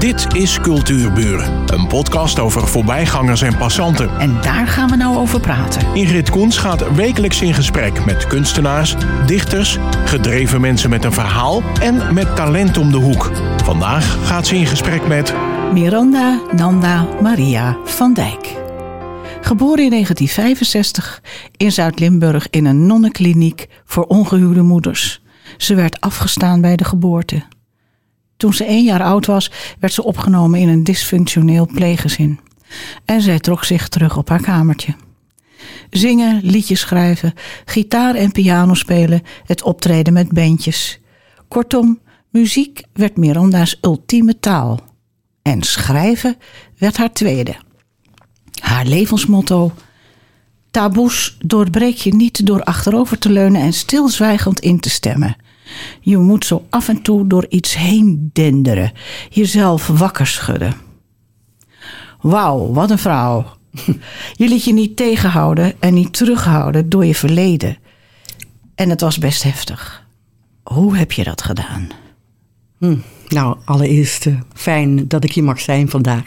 Dit is Cultuurburen, een podcast over voorbijgangers en passanten. En daar gaan we nou over praten. Ingrid Koens gaat wekelijks in gesprek met kunstenaars, dichters, gedreven mensen met een verhaal en met talent om de hoek. Vandaag gaat ze in gesprek met Miranda Nanda Maria van Dijk. Geboren in 1965 in Zuid-Limburg in een nonnenkliniek voor ongehuwde moeders. Ze werd afgestaan bij de geboorte. Toen ze één jaar oud was, werd ze opgenomen in een dysfunctioneel pleeggezin. En zij trok zich terug op haar kamertje. Zingen, liedjes schrijven, gitaar en piano spelen, het optreden met bandjes. Kortom, muziek werd Miranda's ultieme taal. En schrijven werd haar tweede. Haar levensmotto: Taboes doorbreek je niet door achterover te leunen en stilzwijgend in te stemmen. Je moet zo af en toe door iets heen denderen, jezelf wakker schudden. Wauw, wat een vrouw. Je liet je niet tegenhouden en niet terughouden door je verleden. En het was best heftig. Hoe heb je dat gedaan? Hm, nou, allereerst uh, fijn dat ik hier mag zijn vandaag,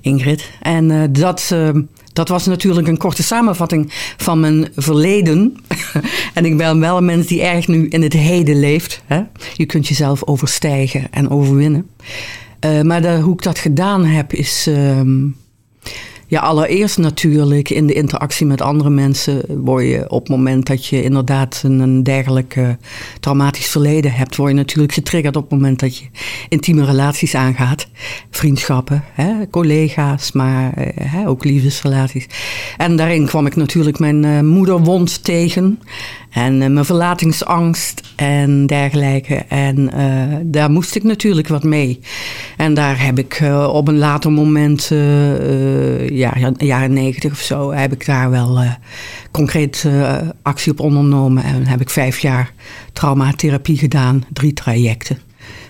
Ingrid. En uh, dat, uh, dat was natuurlijk een korte samenvatting van mijn verleden. en ik ben wel een mens die erg nu in het heden leeft. Hè? Je kunt jezelf overstijgen en overwinnen. maar de, hoe ik dat gedaan heb is... ehm, ja, allereerst natuurlijk in de interactie met andere mensen word je op het moment dat je inderdaad een, een dergelijk traumatisch verleden hebt, word je natuurlijk getriggerd op het moment dat je intieme relaties aangaat. Vriendschappen, hè, collega's, maar uh, hè, ook liefdesrelaties. En daarin kwam ik natuurlijk mijn uh, moederwond tegen. En uh, mijn verlatingsangst en dergelijke. En daar moest ik natuurlijk wat mee. En daar heb ik op een later moment, ja, jaren negentig of zo, heb ik daar wel concreet actie op ondernomen. En heb ik vijf jaar traumatherapie gedaan, drie trajecten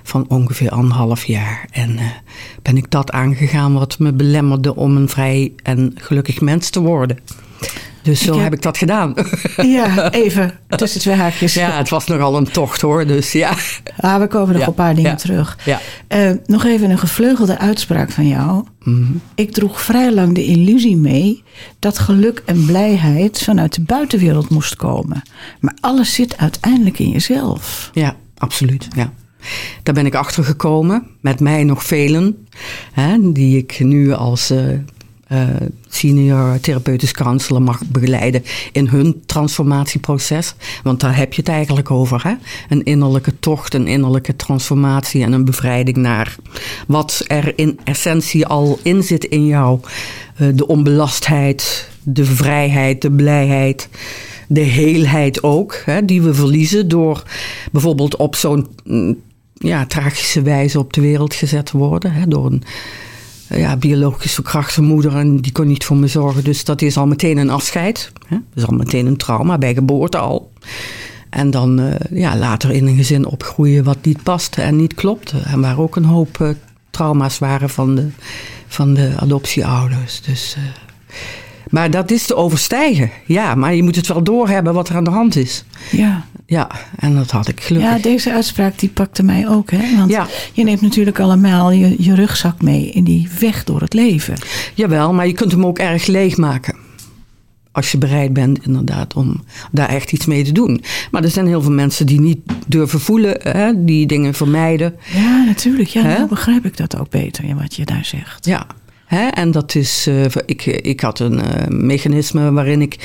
van ongeveer anderhalf jaar. En ben ik dat aangegaan wat me belemmerde om een vrij en gelukkig mens te worden. Dus zo heb... heb... ik dat gedaan. Ja, even tussen twee haakjes. Ja, het was nogal een tocht hoor, dus ja. Ah, we komen nog ja, een paar dingen ja, terug. Ja. Uh, nog even een gevleugelde uitspraak van jou. Mhm. Ik droeg vrij lang de illusie mee dat geluk en blijheid vanuit de buitenwereld moest komen. Maar alles zit uiteindelijk in jezelf. Ja, absoluut. Ja. Daar ben ik achter gekomen. Met mij nog velen. Hè, die ik nu als uh, uh, senior therapeutisch counselor mag begeleiden in hun transformatieproces. Want daar heb je het eigenlijk over. Hè? Een innerlijke tocht, een innerlijke transformatie en een bevrijding naar wat er in essentie al in zit in jou. Uh, de onbelastheid, de vrijheid, de blijheid de heelheid ook, hè, die we verliezen door bijvoorbeeld op zo'n ja, tragische wijze op de wereld gezet te worden. Hè, door een ja, biologisch verkrachte moeder en die kon niet voor me zorgen. Dus dat is al meteen een afscheid. Hè? Dat is al meteen een trauma, bij geboorte al. En dan uh, ja, later in een gezin opgroeien wat niet paste en niet klopte. En waar ook een hoop uh, trauma's waren van de, van de adoptieouders. Dus, maar dat is te overstijgen. Ja, maar je moet het wel doorhebben wat er aan de hand is. Ja. Ja, en dat had ik gelukkig. Ja, deze uitspraak die pakte mij ook. Hè? Want ja. je neemt natuurlijk allemaal je, je rugzak mee in die weg door het leven. Jawel, maar je kunt hem ook erg leeg maken. Als je bereid bent inderdaad om daar echt iets mee te doen. Maar er zijn heel veel mensen die niet durven voelen, hè, die dingen vermijden. Ja, natuurlijk. Ja, nou begrijp ik dat ook beter, wat je daar zegt. Ja, En dat is, uh, ik, ik had een uh, mechanisme waarin ik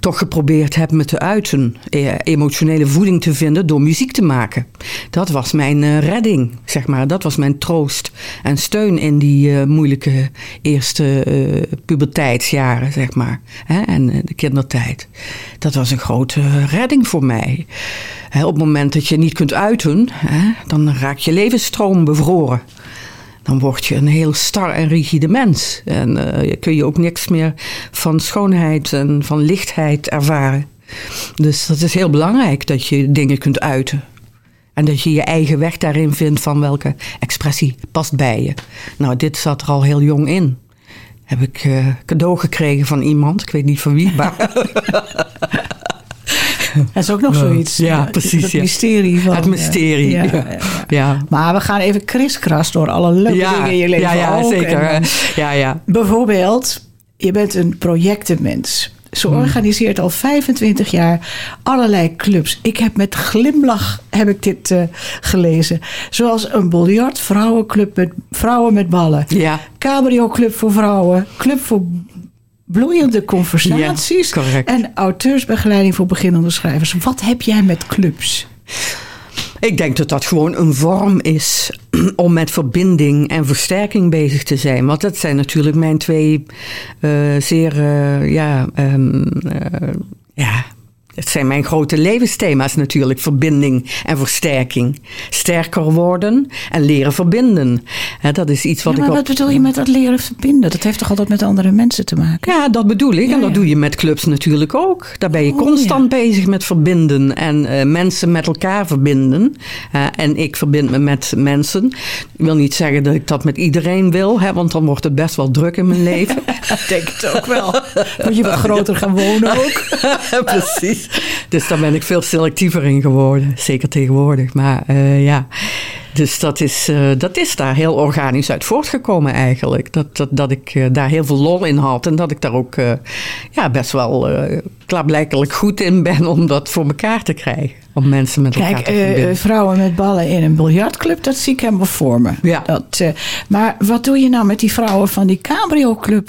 toch geprobeerd heb me te uiten, e emotionele voeding te vinden door muziek te maken. Dat was mijn uh, redding, zeg maar. Dat was mijn troost en steun in die moeilijke eerste puberteitsjaren, zeg maar. En de kindertijd. Dat was een grote redding voor mij. Op het moment dat je niet kunt uiten, dan raakt je levensstroom bevroren dan word je een heel star en rigide mens. En uh, kun je ook niks meer van schoonheid en van lichtheid ervaren. Dus dat is heel belangrijk dat je dingen kunt uiten. En dat je je eigen weg daarin vindt van welke expressie past bij je. Nou, dit zat er al heel jong in. Heb ik uh, cadeau gekregen van iemand, ik weet niet van wie, maar. Dat is ook nog zoiets. Ja, precies, Het ja. mysterie van... Het mysterie, eh, ja. ja, ja. Maar we gaan even kriskras door alle leuke dingen in je leven ja, ja ook. zeker. En, hè. Ja, ja. Bijvoorbeeld, je bent een projectenmens. Ze Hmm. organiseert al 25 jaar allerlei clubs. Ik heb met glimlach heb ik dit eh, gelezen. Zoals een biljart, vrouwenclub met vrouwen met ballen. Ja. Cabrio Club voor vrouwen. Club voor bloeiende conversaties. Ja, correct. En auteursbegeleiding voor beginnende schrijvers. Wat heb jij met clubs? Ik denk dat dat gewoon een vorm is om met verbinding en versterking bezig te zijn. Want dat zijn natuurlijk mijn twee eh, zeer, eh, ja, ehm, eh, ja, het zijn mijn grote levensthema's natuurlijk. Verbinding en versterking. Sterker worden en leren verbinden. Dat is iets wat Ja, ik maar op- wat bedoel je met dat leren verbinden? Dat heeft toch altijd met andere mensen te maken? Ja, dat bedoel ik. Ja, en dat ja. doe je met clubs natuurlijk ook. Daar ben je Oh, constant bezig met verbinden en eh, mensen met elkaar verbinden. En ik verbind me met mensen. Ik wil niet zeggen dat ik dat met iedereen wil, hè, want dan wordt het best wel druk in mijn leven. Ik denk het ook wel. Moet je wat groter gaan wonen ook? Precies. Dus daar ben ik veel selectiever in geworden. Zeker tegenwoordig. Maar eh, ja. Dus dat is, eh, dat is daar heel organisch uit voortgekomen eigenlijk. Dat, dat, dat ik eh, daar heel veel lol in had. En dat ik daar ook eh, ja, best wel klaarblijkelijk goed in ben om dat voor elkaar te krijgen. Om mensen met elkaar Kijk, te verbinden. vrouwen met ballen in een biljartclub, dat zie ik helemaal voor me. Ja. Dat, maar wat doe je nou met die vrouwen van die cabrio club?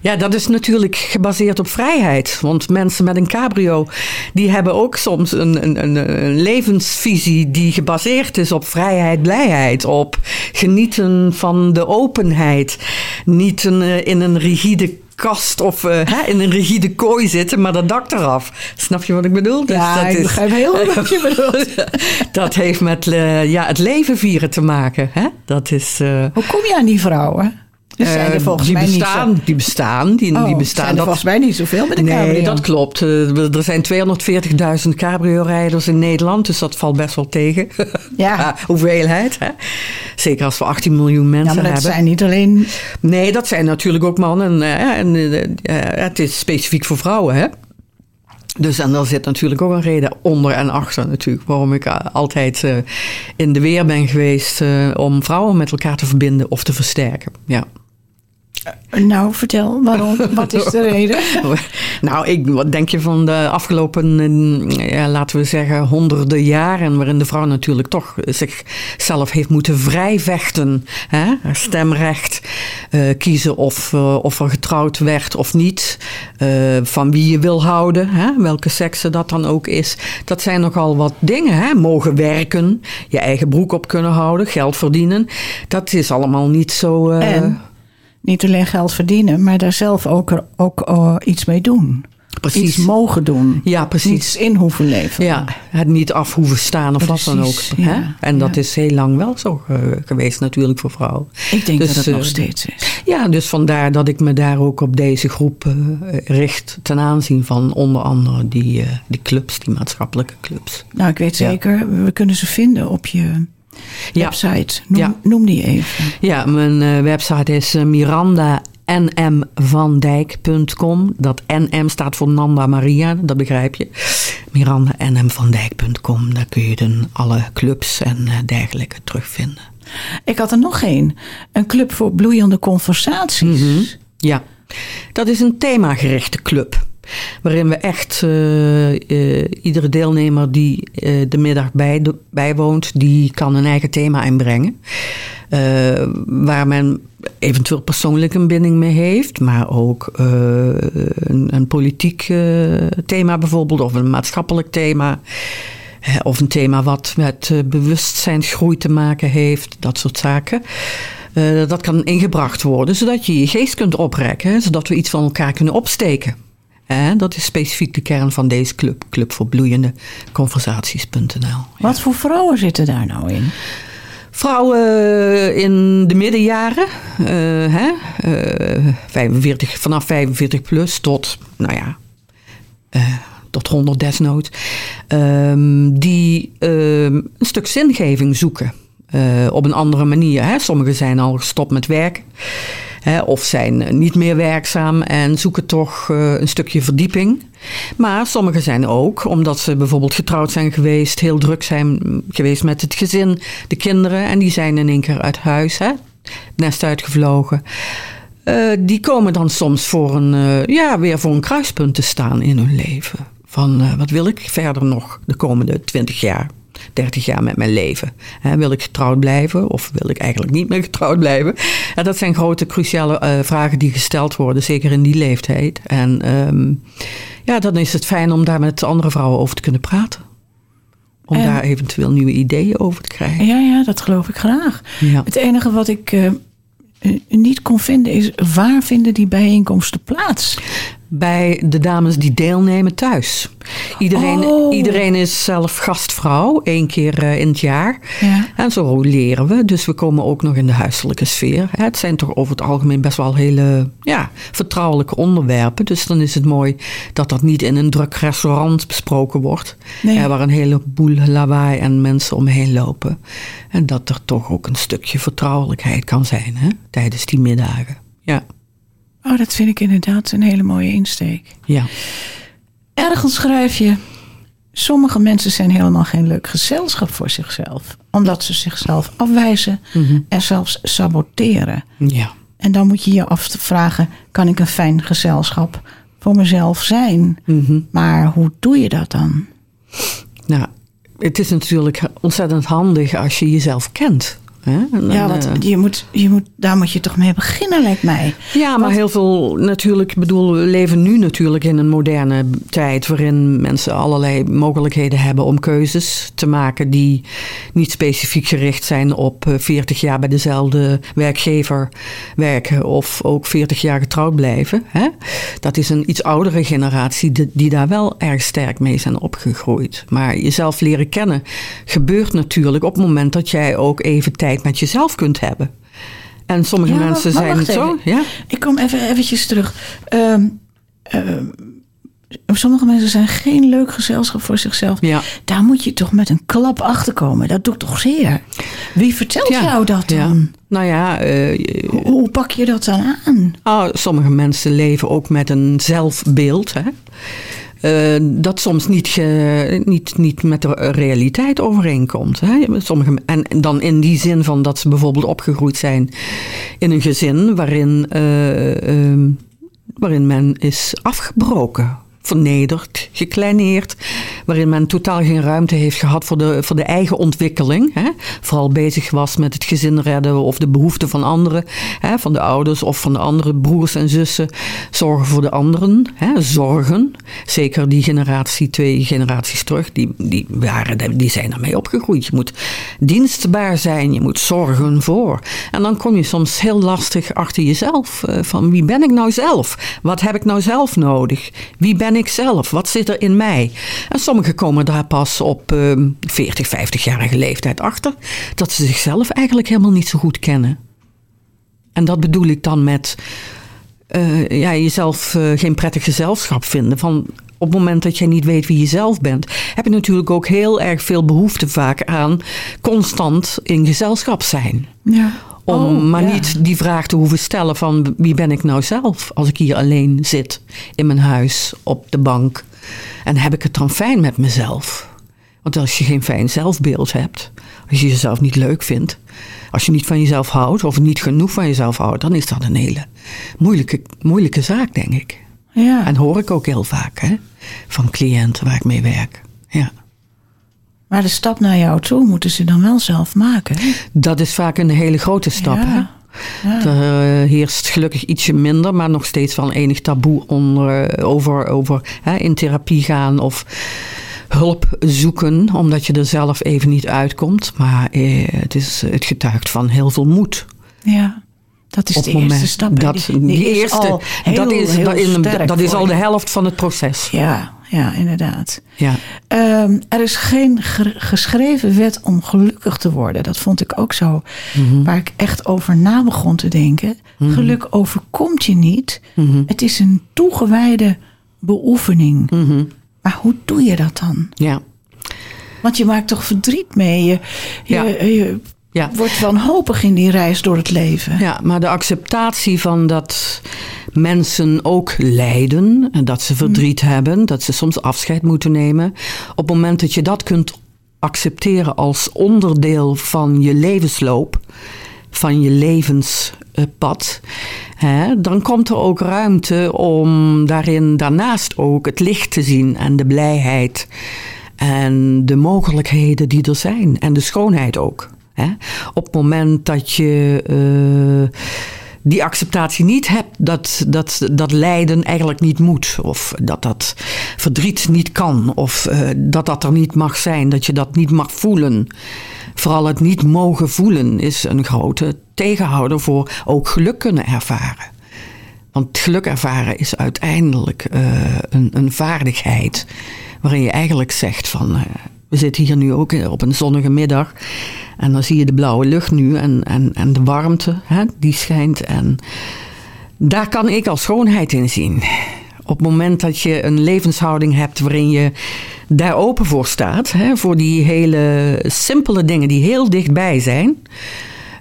Ja, dat is natuurlijk gebaseerd op vrijheid. Want mensen met een cabrio, die hebben ook soms een, een, een, een levensvisie die gebaseerd is op vrijheid, blijheid. Op genieten van de openheid. Niet een, eh, in een rigide kast of eh, in een rigide kooi zitten, maar dat dak eraf. Snap je wat ik bedoel? Dus ja, dat ik is- begrijp heel goed wat je bedoelt. dat heeft met eh, ja, het leven vieren te maken. Hè? Dat is... Hoe kom je aan die vrouwen? Er zijn er eh, volgens die mij bestaan, niet zo... Die bestaan, die, Oh, die bestaan. zijn er Dat- volgens mij niet zoveel met de Nee, cabrio. dat klopt. Eh, Er zijn 240.000 cabrio-rijders in Nederland, dus dat valt best wel tegen. Ja. Qua hoeveelheid. Hè? Zeker als we 18 miljoen mensen Ja, maar dat hebben. zijn niet alleen... Nee, dat zijn natuurlijk ook mannen. En, eh, eh, het is specifiek voor vrouwen, hè? Dus en daar zit natuurlijk ook een reden onder en achter natuurlijk. Waarom ik altijd in de weer ben geweest om vrouwen met elkaar te verbinden of te versterken. Ja. Nou, vertel, waarom? Wat is de reden? Nou, ik, wat denk je van de afgelopen, eh, ja, laten we zeggen, honderden jaren, waarin de vrouw natuurlijk toch zichzelf heeft moeten vrijvechten. Hè? Haar Stemrecht, eh, kiezen of, eh, of er getrouwd werd of niet, eh, van wie je wil houden, hè? welke sekse dat dan ook is. Dat zijn nogal wat dingen. Hè? Mogen werken, je eigen broek op kunnen houden, geld verdienen. Dat is allemaal niet zo... eh, En niet alleen geld verdienen, maar daar zelf ook, er- ook eh, iets mee doen. Precies. Iets mogen doen. Ja, precies. Niets in hoeven leven. Ja, het niet af hoeven staan of wat dan ook. Hè? En dat ja. is heel lang wel zo eh, geweest natuurlijk voor vrouwen. Ik denk Dus, dat het nog eh, steeds is. Ja, dus vandaar dat ik me daar ook op deze groep richt. Ten aanzien van onder andere die, die clubs, die maatschappelijke clubs. Nou, ik weet Ja. zeker, we kunnen ze vinden op je. Website. Noem, Ja. noem die even. Ja, mijn eh, website is eh, mirandanmvandijk.com. Dat NM staat voor Nanda Maria, dat begrijp je. mirandanmvandijk.com. Daar kun je dan alle clubs en eh, dergelijke terugvinden. Ik had er nog één. Een club voor bloeiende conversaties. Mhm. Ja, dat is een themagerichte club. Waarin we echt eh, eh, iedere deelnemer die eh, de middag bij, bijwoont, die kan een eigen thema inbrengen. Waar men eventueel persoonlijk een binding mee heeft, maar ook een, een politiek thema bijvoorbeeld, of een maatschappelijk thema. Of een thema wat met bewustzijnsgroei te maken heeft, dat soort zaken. Dat kan ingebracht worden, zodat je je geest kunt oprekken, zodat we iets van elkaar kunnen opsteken. Dat is specifiek de kern van deze club, Club voor Bloeiende Conversaties.nl. Wat voor vrouwen zitten daar nou in? Vrouwen eh, in de middenjaren, eh, hè, eh, 45, vanaf 45 plus tot, nou ja, eh, tot 100 desnoods, ehm, die ehm, een stuk zingeving zoeken. Eh, op een andere manier. Hè. Sommigen zijn al gestopt met werk. Hè, of zijn niet meer werkzaam en zoeken toch eh, een stukje verdieping. Maar sommigen zijn ook, omdat ze bijvoorbeeld getrouwd zijn geweest, heel druk zijn geweest met het gezin, de kinderen. En die zijn in één keer uit huis, hè, nest uitgevlogen. Eh, die komen dan soms voor een, eh, ja, weer voor een kruispunt te staan in hun leven. Van eh, wat wil ik verder nog de komende 20 jaar, 30 jaar met mijn leven? Wil ik getrouwd blijven of wil ik eigenlijk niet meer getrouwd blijven? Dat zijn grote, cruciale eh, vragen die gesteld worden, zeker in die leeftijd. En ehm, ja, dan is het fijn om daar met andere vrouwen over te kunnen praten. Om En- daar eventueel nieuwe ideeën over te krijgen. Ja, ja, dat geloof ik graag. Ja. Het enige wat ik eh, eh, niet kon vinden is waar vinden die bijeenkomsten plaats? Bij de dames die deelnemen thuis. Iedereen, Oh. iedereen is zelf gastvrouw, één keer eh, in het jaar. Ja. En zo leren we. Dus we komen ook nog in de huiselijke sfeer. Het zijn toch over het algemeen best wel hele ja, vertrouwelijke onderwerpen. Dus dan is het mooi dat dat niet in een druk restaurant besproken wordt. Nee. waar een heleboel lawaai en mensen omheen lopen. En dat er toch ook een stukje vertrouwelijkheid kan zijn hè, tijdens die middagen. Ja, Oh, dat vind ik inderdaad een hele mooie insteek. ja. Ergens schrijf je. Sommige mensen zijn helemaal geen leuk gezelschap voor zichzelf. Omdat ze zichzelf afwijzen en zelfs saboteren. ja. En dan moet je je afvragen: kan ik een fijn gezelschap voor mezelf zijn? Maar hoe doe je dat dan? Nou, het is natuurlijk ontzettend handig als je jezelf kent. Hè? En, Ja, eh, want je moet, je moet, daar moet je toch mee beginnen, lijkt mij. ja, maar heel veel natuurlijk, ik bedoel, we leven nu natuurlijk in een moderne tijd waarin mensen allerlei mogelijkheden hebben om keuzes te maken die niet specifiek gericht zijn op eh, 40 jaar bij dezelfde werkgever werken of ook 40 jaar getrouwd blijven. Hè? Dat is een iets oudere generatie die, die daar wel erg sterk mee zijn opgegroeid. Maar jezelf leren kennen gebeurt natuurlijk op het moment dat jij ook even tijd met jezelf kunt hebben. En sommige Ja, mensen maar zijn wacht zo. Ja? Ik kom even eventjes terug. Ehm, ehm, sommige mensen zijn geen leuk gezelschap voor zichzelf. Ja. Daar moet je toch met een klap achter komen. Dat doet toch zeer? Wie vertelt Ja. jou dat Ja. dan? Nou ja, eh, Hoe, hoe pak je dat dan aan? ah, sommige mensen leven ook met een zelfbeeld. Hè? Eh, dat soms niet, ge- niet, niet met de realiteit overeenkomt. Hè? Sommige, en dan in die zin van dat ze bijvoorbeeld opgegroeid zijn in een gezin waarin, eh, ehm, waarin men is afgebroken. Vernederd, gekleineerd, waarin men totaal geen ruimte heeft gehad voor de, voor de eigen ontwikkeling. Hè? Vooral bezig was met het gezin redden of de behoeften van anderen, hè? van de ouders of van de andere broers en zussen. Zorgen voor de anderen, hè? zorgen. Zeker die generatie, twee generaties terug, die, die, waren, die zijn ermee opgegroeid. Je moet dienstbaar zijn, je moet zorgen voor. En dan kom je soms heel lastig achter jezelf. eh, Van wie ben ik nou zelf? Wat heb ik nou zelf nodig? Wie ben ik zelf? Wat zit er in mij? En sommigen komen daar pas op eh, 40, 50-jarige leeftijd achter. Dat ze zichzelf eigenlijk helemaal niet zo goed kennen. En dat bedoel ik dan met eh, ja, jezelf eh, geen prettig gezelschap vinden. Van op het moment dat jij niet weet wie je zelf bent, heb je natuurlijk ook heel erg veel behoefte vaak aan constant in gezelschap zijn. Ja. Om Oh, maar ja. niet die vraag te hoeven stellen van wie ben ik nou zelf als ik hier alleen zit in mijn huis op de bank. En heb ik het dan fijn met mezelf? Want als je geen fijn zelfbeeld hebt, als je jezelf niet leuk vindt, als je niet van jezelf houdt of niet genoeg van jezelf houdt, dan is dat een hele moeilijke, moeilijke zaak, denk ik. Ja. En hoor ik ook heel vaak hè, van cliënten waar ik mee werk. Ja. Maar de stap naar jou toe moeten ze dan wel zelf maken. hè? Dat is vaak een hele grote stap. Hè? Ja. Er eh, heerst gelukkig ietsje minder, maar nog steeds wel enig taboe onder, eh, over, over hè, in therapie gaan of hulp zoeken, omdat je er zelf even niet uitkomt. Maar eh, het, is, het getuigt van heel veel moed. Ja. Dat is op de het eerste moment stap. Dat, Die- die die is eerste, al heel, dat is, heel dat, is, sterk dat is voor al de helft van het proces. Ja, ja, inderdaad. Ja. Ehm, er is geen ge- geschreven wet om gelukkig te worden. Dat vond ik ook zo. Mhm. Waar ik echt over na begon te denken. Geluk overkomt je niet. Mhm. Het is een toegewijde beoefening. Mhm. Maar hoe doe je dat dan? ja. Want je maakt toch verdriet mee. Je, je, Ja. je, Ja. wordt wanhopig in die reis door het leven. Ja, maar de acceptatie van dat mensen ook lijden en dat ze verdriet hebben, dat ze soms afscheid moeten nemen. Op het moment dat je dat kunt accepteren als onderdeel van je levensloop, van je levenspad, hè, dan komt er ook ruimte om daarin daarnaast ook het licht te zien en de blijheid en de mogelijkheden die er zijn en de schoonheid ook. Hè. Op het moment dat je uh, die acceptatie niet hebt dat, dat dat lijden eigenlijk niet moet, of dat dat verdriet niet kan, of uh, dat dat er niet mag zijn, dat je dat niet mag voelen. Vooral het niet mogen voelen is een grote tegenhouder voor ook geluk kunnen ervaren. Want geluk ervaren is uiteindelijk uh, een, een vaardigheid waarin je eigenlijk zegt van uh, we zitten hier nu ook op een zonnige middag en dan zie je de blauwe lucht nu en, en, en de warmte hè, die schijnt. En daar kan ik al schoonheid in zien. Op het moment dat je een levenshouding hebt waarin je daar open voor staat, hè, voor die hele simpele dingen die heel dichtbij zijn.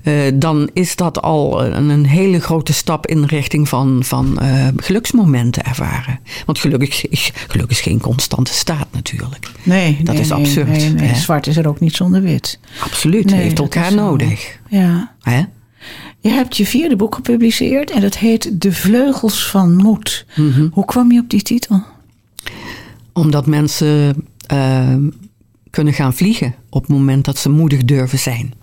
Uh, dan is dat al een, een, hele grote stap in richting van, van uh, geluksmomenten ervaren. Want geluk is, geluk is geen constante staat natuurlijk. Nee, dat nee, is absurd. Nee, nee. hè? Zwart is er ook niet zonder wit. Absoluut, heeft elkaar zo. nodig. Ja. Hè? Je hebt je vierde boek gepubliceerd en dat heet De Vleugels van Moed. Mhm. Hoe kwam je op die titel? Omdat mensen uh, kunnen gaan vliegen op het moment dat ze moedig durven zijn.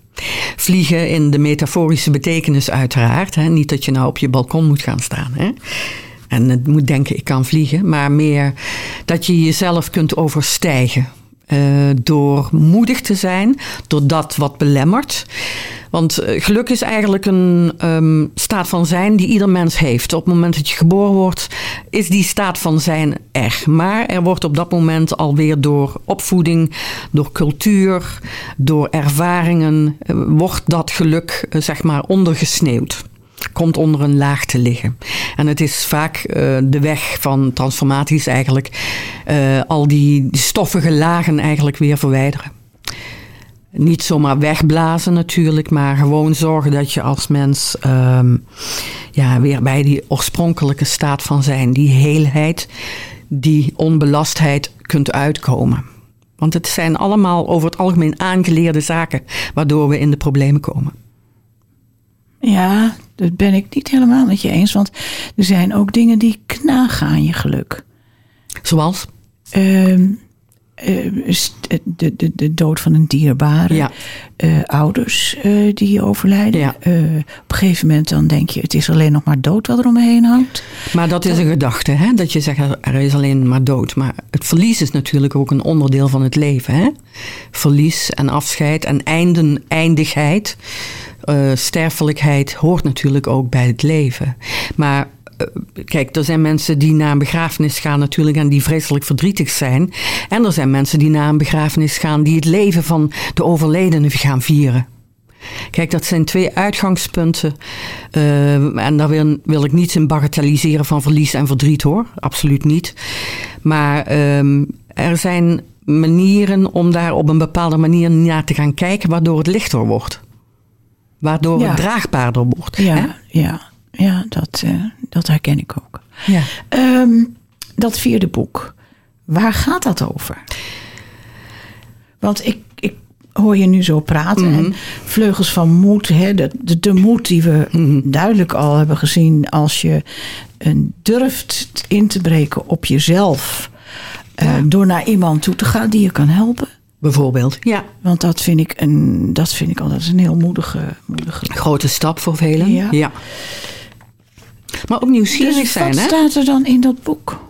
Vliegen in de metaforische betekenis uiteraard. Hè? Niet dat je nou op je balkon moet gaan staan. Hè? En het moet denken, ik kan vliegen. Maar meer dat je jezelf kunt overstijgen. Uh, door moedig te zijn, door dat wat belemmert. Want uh, geluk is eigenlijk een um, staat van zijn die ieder mens heeft. Op het moment dat je geboren wordt, is die staat van zijn er. Maar er wordt op dat moment alweer door opvoeding, door cultuur, door ervaringen, uh, wordt dat geluk zeg maar ondergesneeuwd komt onder een laag te liggen. En het is vaak uh, de weg van transformaties eigenlijk uh, al die, stoffige lagen eigenlijk weer verwijderen. Niet zomaar wegblazen natuurlijk, maar gewoon zorgen dat je als mens um, ja, weer bij die oorspronkelijke staat van zijn, die heelheid, die onbelastheid kunt uitkomen. Want het zijn allemaal over het algemeen aangeleerde zaken waardoor we in de problemen komen. Ja, dat ben ik niet helemaal met je eens. Want er zijn ook dingen die knagen aan je geluk. Zoals? Uh, de, de, de dood van een dierbare. Ja. Uh, ouders uh, die overlijden. Ja. op een gegeven moment dan denk je... het is alleen nog maar dood wat er om me heen hangt. Maar dat is een gedachte, hè? dat je zegt er is alleen maar dood. Maar het verlies is natuurlijk ook een onderdeel van het leven. Hè? Verlies en afscheid en einden, eindigheid... Sterfelijkheid hoort natuurlijk ook bij het leven. Maar kijk, er zijn mensen die naar een begrafenis gaan natuurlijk en die vreselijk verdrietig zijn. En er zijn mensen die naar een begrafenis gaan die het leven van de overledene gaan vieren. Kijk, dat zijn twee uitgangspunten. Uh, en daar wil, wil, ik niets in bagatelliseren van verlies en verdriet hoor. Absoluut niet. Maar er zijn manieren om daar op een bepaalde manier naar te gaan kijken, waardoor het lichter wordt waardoor Ja. het draagbaarder wordt. Ja, hè? ja, ja dat, eh, dat herken ik ook. Ja. Ehm, dat vierde boek, waar gaat dat over? Want ik, ik hoor je nu zo praten. Mhm. En vleugels van moed, hè, de, de, de moed die we Mhm. duidelijk al hebben gezien als je een durft in te breken op jezelf. eh, door naar iemand toe te gaan die je kan helpen. Bijvoorbeeld. Ja. Want dat vind ik, een, dat vind ik altijd een heel moedige, moedige Grote stap voor velen. Ja. Maar ook nieuwsgierig Dus zijn, wat hè? staat er dan in dat boek?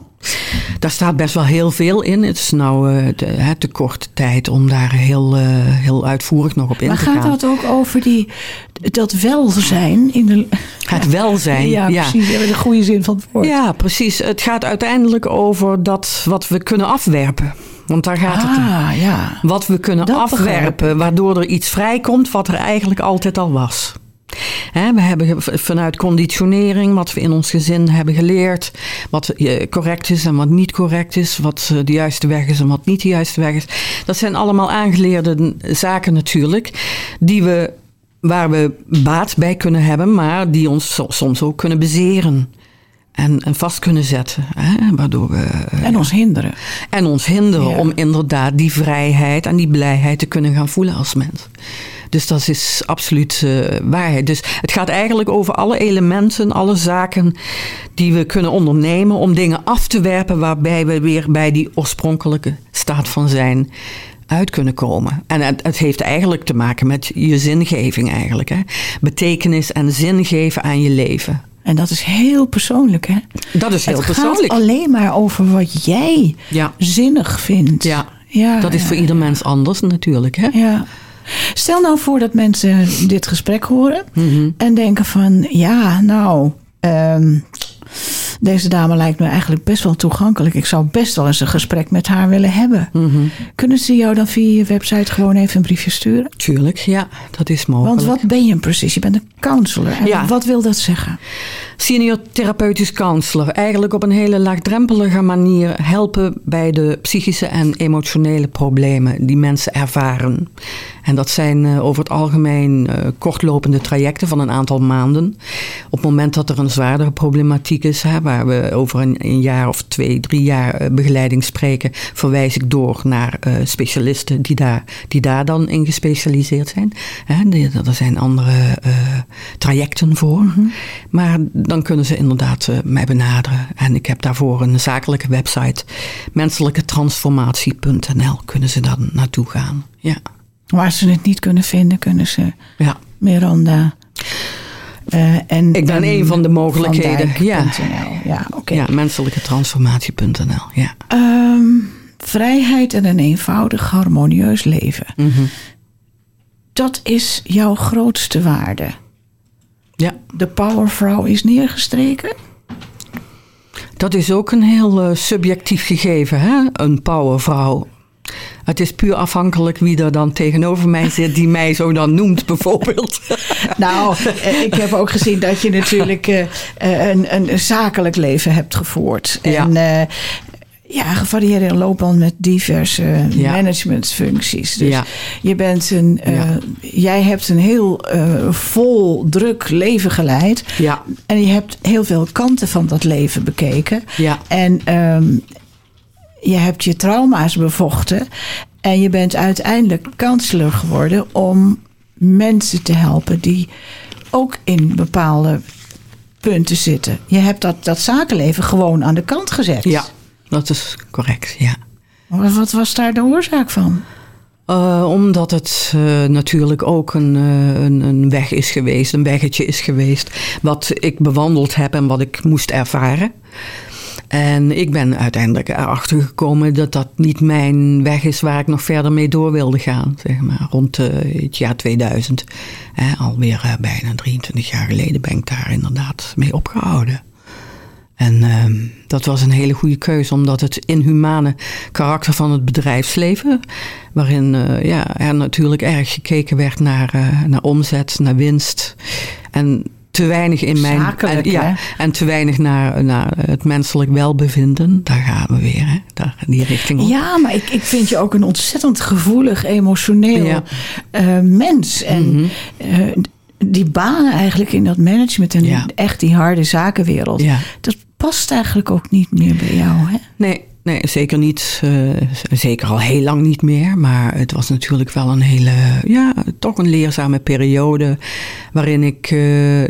Daar staat best wel heel veel in. Het is nou uh, te, hè, te korte tijd om daar heel, uh, heel uitvoerig nog op in Maar te gaat gaan. dat ook over die, dat welzijn in de. Het welzijn. Ja, ja. precies. Ja, de goede zin van het woord. Ja, precies. Het gaat uiteindelijk over dat wat we kunnen afwerpen. Want daar gaat het om. ah, ja. Wat we kunnen Dat begrijp afwerpen, waardoor er iets vrijkomt wat er eigenlijk altijd al was. We hebben vanuit conditionering, wat we in ons gezin hebben geleerd, wat eh, correct is en wat niet correct is, wat eh, de juiste weg is en wat niet de juiste weg is. Dat zijn allemaal aangeleerde zaken natuurlijk, die we waar we baat bij kunnen hebben, maar die ons so- soms ook kunnen bezeren. En, en vast kunnen zetten. Hè? Waardoor we, eh, En ons hinderen. en ons hinderen Ja. om inderdaad die vrijheid en die blijheid te kunnen gaan voelen als mens. Dus dat is absoluut eh, waarheid. Dus het gaat eigenlijk over alle elementen, alle zaken die we kunnen ondernemen om dingen af te werpen waarbij we weer bij die oorspronkelijke staat van zijn uit kunnen komen. En het, het heeft eigenlijk te maken met je zingeving eigenlijk. Hè? Betekenis en zin geven aan je leven. En dat is heel persoonlijk, hè? Dat is heel het persoonlijk. gaat alleen maar over wat jij Ja. zinnig vindt. Ja, ja dat is ja, voor ieder mens anders natuurlijk. Hè? Ja. Stel nou voor dat mensen dit gesprek horen Mhm. en denken van ja, nou, ehm, deze dame lijkt me eigenlijk best wel toegankelijk. Ik zou best wel eens een gesprek met haar willen hebben. Mhm. Kunnen ze jou dan via je website gewoon even een briefje sturen? Tuurlijk, ja, dat is mogelijk. Want wat ben je precies? Je bent een counselor. En Ja. wat wil dat zeggen? Senior therapeutisch counselor. Eigenlijk op een hele laagdrempelige manier helpen bij de psychische en emotionele problemen die mensen ervaren. En dat zijn eh, over het algemeen eh, kortlopende trajecten van een aantal maanden. Op het moment dat er een zwaardere problematiek is, hè, waar we over een, een jaar of twee, drie jaar eh, begeleiding spreken, verwijs ik door naar specialisten die daar, die daar dan in gespecialiseerd zijn. Hè, die- er zijn andere trajecten voor. Maar dan kunnen ze inderdaad mij benaderen. En ik heb daarvoor een zakelijke website. Menselijketransformatie.nl kunnen ze dan naartoe gaan. Ja. Waar ze het niet kunnen vinden, kunnen ze ja. Miranda. eh, en, Ik ben en een van de mogelijkheden, Van ja. Ja oké. ja, menselijketransformatie.nl. Ja. Ehm, vrijheid en een eenvoudig, harmonieus leven. Mhm. Dat is jouw grootste waarde. ja. De powervrouw is neergestreken. Dat is ook een heel eh, subjectief gegeven, hè? een powervrouw. Het is puur afhankelijk wie er dan tegenover mij zit, die mij zo dan noemt, bijvoorbeeld. Nou, eh, ik heb ook gezien dat je natuurlijk eh, eh, een, een zakelijk leven hebt gevoerd. Ja. En ja, gevarieerde loopband met diverse Ja. managementfuncties. Dus Ja. je bent een, Ja. jij hebt een heel vol, druk leven geleid. Ja, En je hebt heel veel kanten van dat leven bekeken. ja, En ehm, je hebt je trauma's bevochten. En je bent uiteindelijk counselor geworden om mensen te helpen die ook in bepaalde punten zitten. Je hebt dat, dat zakenleven gewoon aan de kant gezet. ja, dat is correct, ja. Wat was daar de oorzaak van? Eh, omdat het eh, natuurlijk ook een, eh, een, een weg is geweest, een weggetje is geweest. Wat ik bewandeld heb en wat ik moest ervaren. En ik ben uiteindelijk erachter gekomen dat dat niet mijn weg is waar ik nog verder mee door wilde gaan. Zeg maar. Rond eh, het jaar 2000. Eh, alweer eh, bijna 23 jaar geleden ben ik daar inderdaad mee opgehouden. En ehm, dat was een hele goede keuze, omdat het inhumane karakter van het bedrijfsleven, waarin eh, ja, er natuurlijk erg gekeken werd naar, naar omzet, naar winst. En te weinig in mijn. Zakelijk, en, ja, hè? en te weinig naar, naar het menselijk welbevinden. Daar gaan we weer, hè? Daar, die richting op. Ja, maar ik, ik vind je ook een ontzettend gevoelig, emotioneel Ja. eh, mens. En eh, die banen eigenlijk in dat management en Ja. echt die harde zakenwereld. Ja. Dat past eigenlijk ook niet meer bij jou. Hè? Nee, nee, zeker niet. eh, zeker al heel lang niet meer. Maar het was natuurlijk wel een hele, ja, toch een leerzame periode. Waarin ik, eh,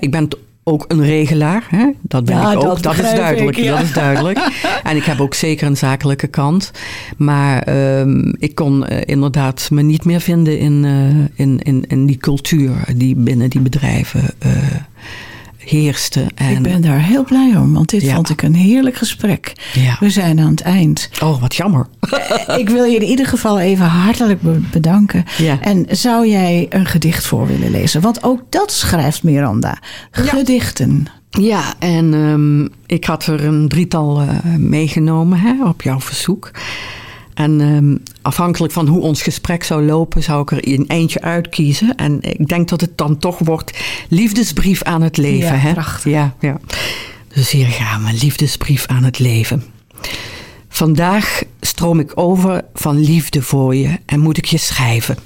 ik ben ook een regelaar. Hè? Dat ben Ja, ik ook. dat Dat, is duidelijk. ik, ja. Dat is duidelijk. en ik heb ook zeker een zakelijke kant. Maar ehm, ik kon eh, inderdaad me niet meer vinden in, in, in, in die cultuur die binnen die bedrijven heerste. En, Ik ben daar heel blij om, want dit Ja. vond ik een heerlijk gesprek. Ja. We zijn aan het eind. Oh, wat jammer. ik wil je in ieder geval even hartelijk be- bedanken. Ja. En zou jij een gedicht voor willen lezen? Want ook dat schrijft Miranda. Gedichten. Ja, en ehm, ik had er een drietal eh, meegenomen hè, op jouw verzoek. En ehm, afhankelijk van hoe ons gesprek zou lopen, zou ik er een eentje uitkiezen. En ik denk dat het dan toch wordt liefdesbrief aan het leven. Ja, hè? prachtig. Ja, ja. Dus hier gaan we, liefdesbrief aan het leven. Vandaag stroom ik over van liefde voor je en moet ik je schrijven.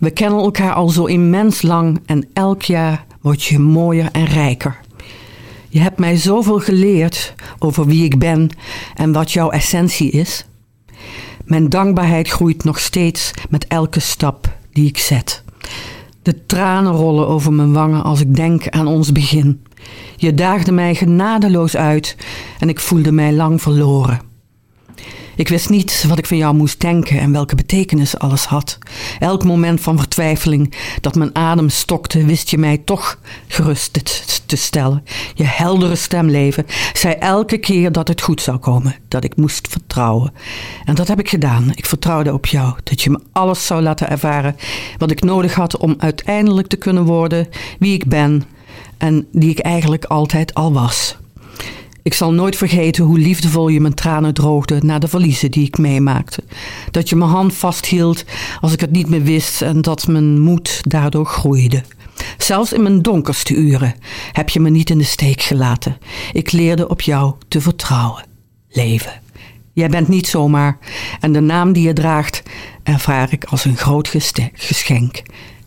We kennen elkaar al zo immens lang en elk jaar word je mooier en rijker. Je hebt mij zoveel geleerd over wie ik ben en wat jouw essentie is. Mijn dankbaarheid groeit nog steeds met elke stap die ik zet. De tranen rollen over mijn wangen als ik denk aan ons begin. Je daagde mij genadeloos uit en ik voelde mij lang verloren. Ik wist niet wat ik van jou moest denken en welke betekenis alles had. Elk moment van vertwijfeling dat mijn adem stokte, wist je mij toch gerust te stellen. Je heldere stemleven zei elke keer dat het goed zou komen, dat ik moest vertrouwen. En dat heb ik gedaan. Ik vertrouwde op jou, dat je me alles zou laten ervaren wat ik nodig had om uiteindelijk te kunnen worden wie ik ben en die ik eigenlijk altijd al was. Ik zal nooit vergeten hoe liefdevol je mijn tranen droogde na de verliezen die ik meemaakte. Dat je mijn hand vasthield als ik het niet meer wist en dat mijn moed daardoor groeide. Zelfs in mijn donkerste uren heb je me niet in de steek gelaten. Ik leerde op jou te vertrouwen. Leven. Jij bent niet zomaar en de naam die je draagt ervaar ik als een groot geschenk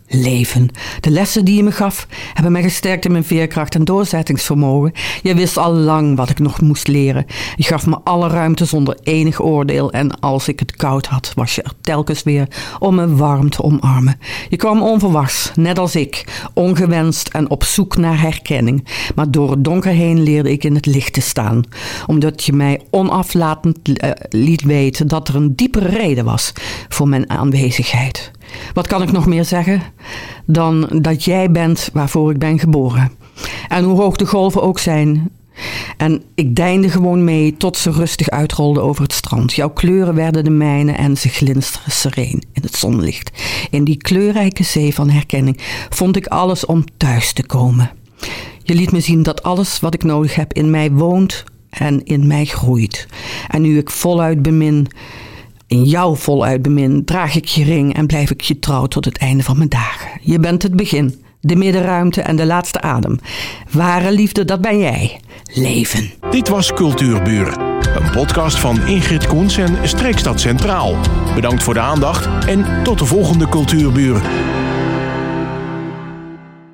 leven. De lessen die je me gaf hebben mij gesterkt in mijn veerkracht en doorzettingsvermogen. Je wist al lang wat ik nog moest leren. Je gaf me alle ruimte zonder enig oordeel en als ik het koud had, was je er telkens weer om me warm te omarmen. Je kwam onverwachts, net als ik, ongewenst en op zoek naar herkenning. Maar door het donker heen leerde ik in het licht te staan, omdat je mij onaflatend eh, liet weten dat er een diepere reden was voor mijn aanwezigheid. Wat kan ik nog meer zeggen dan dat jij bent waarvoor ik ben geboren? En hoe hoog de golven ook zijn. En ik deinde gewoon mee tot ze rustig uitrolden over het strand. Jouw kleuren werden de mijne en ze glinsteren sereen in het zonlicht. In die kleurrijke zee van herkenning vond ik alles om thuis te komen. Je liet me zien dat alles wat ik nodig heb in mij woont en in mij groeit. En nu ik voluit bemin, in jou voluit bemin, draag ik je ring en blijf ik je trouw tot het einde van mijn dagen. Je bent het begin, de middenruimte en de laatste adem. Ware liefde, dat ben jij. Leven. Dit was Cultuurbuur. Een podcast van Ingrid Koens en Streekstad Centraal. Bedankt voor de aandacht en tot de volgende Cultuurbuur.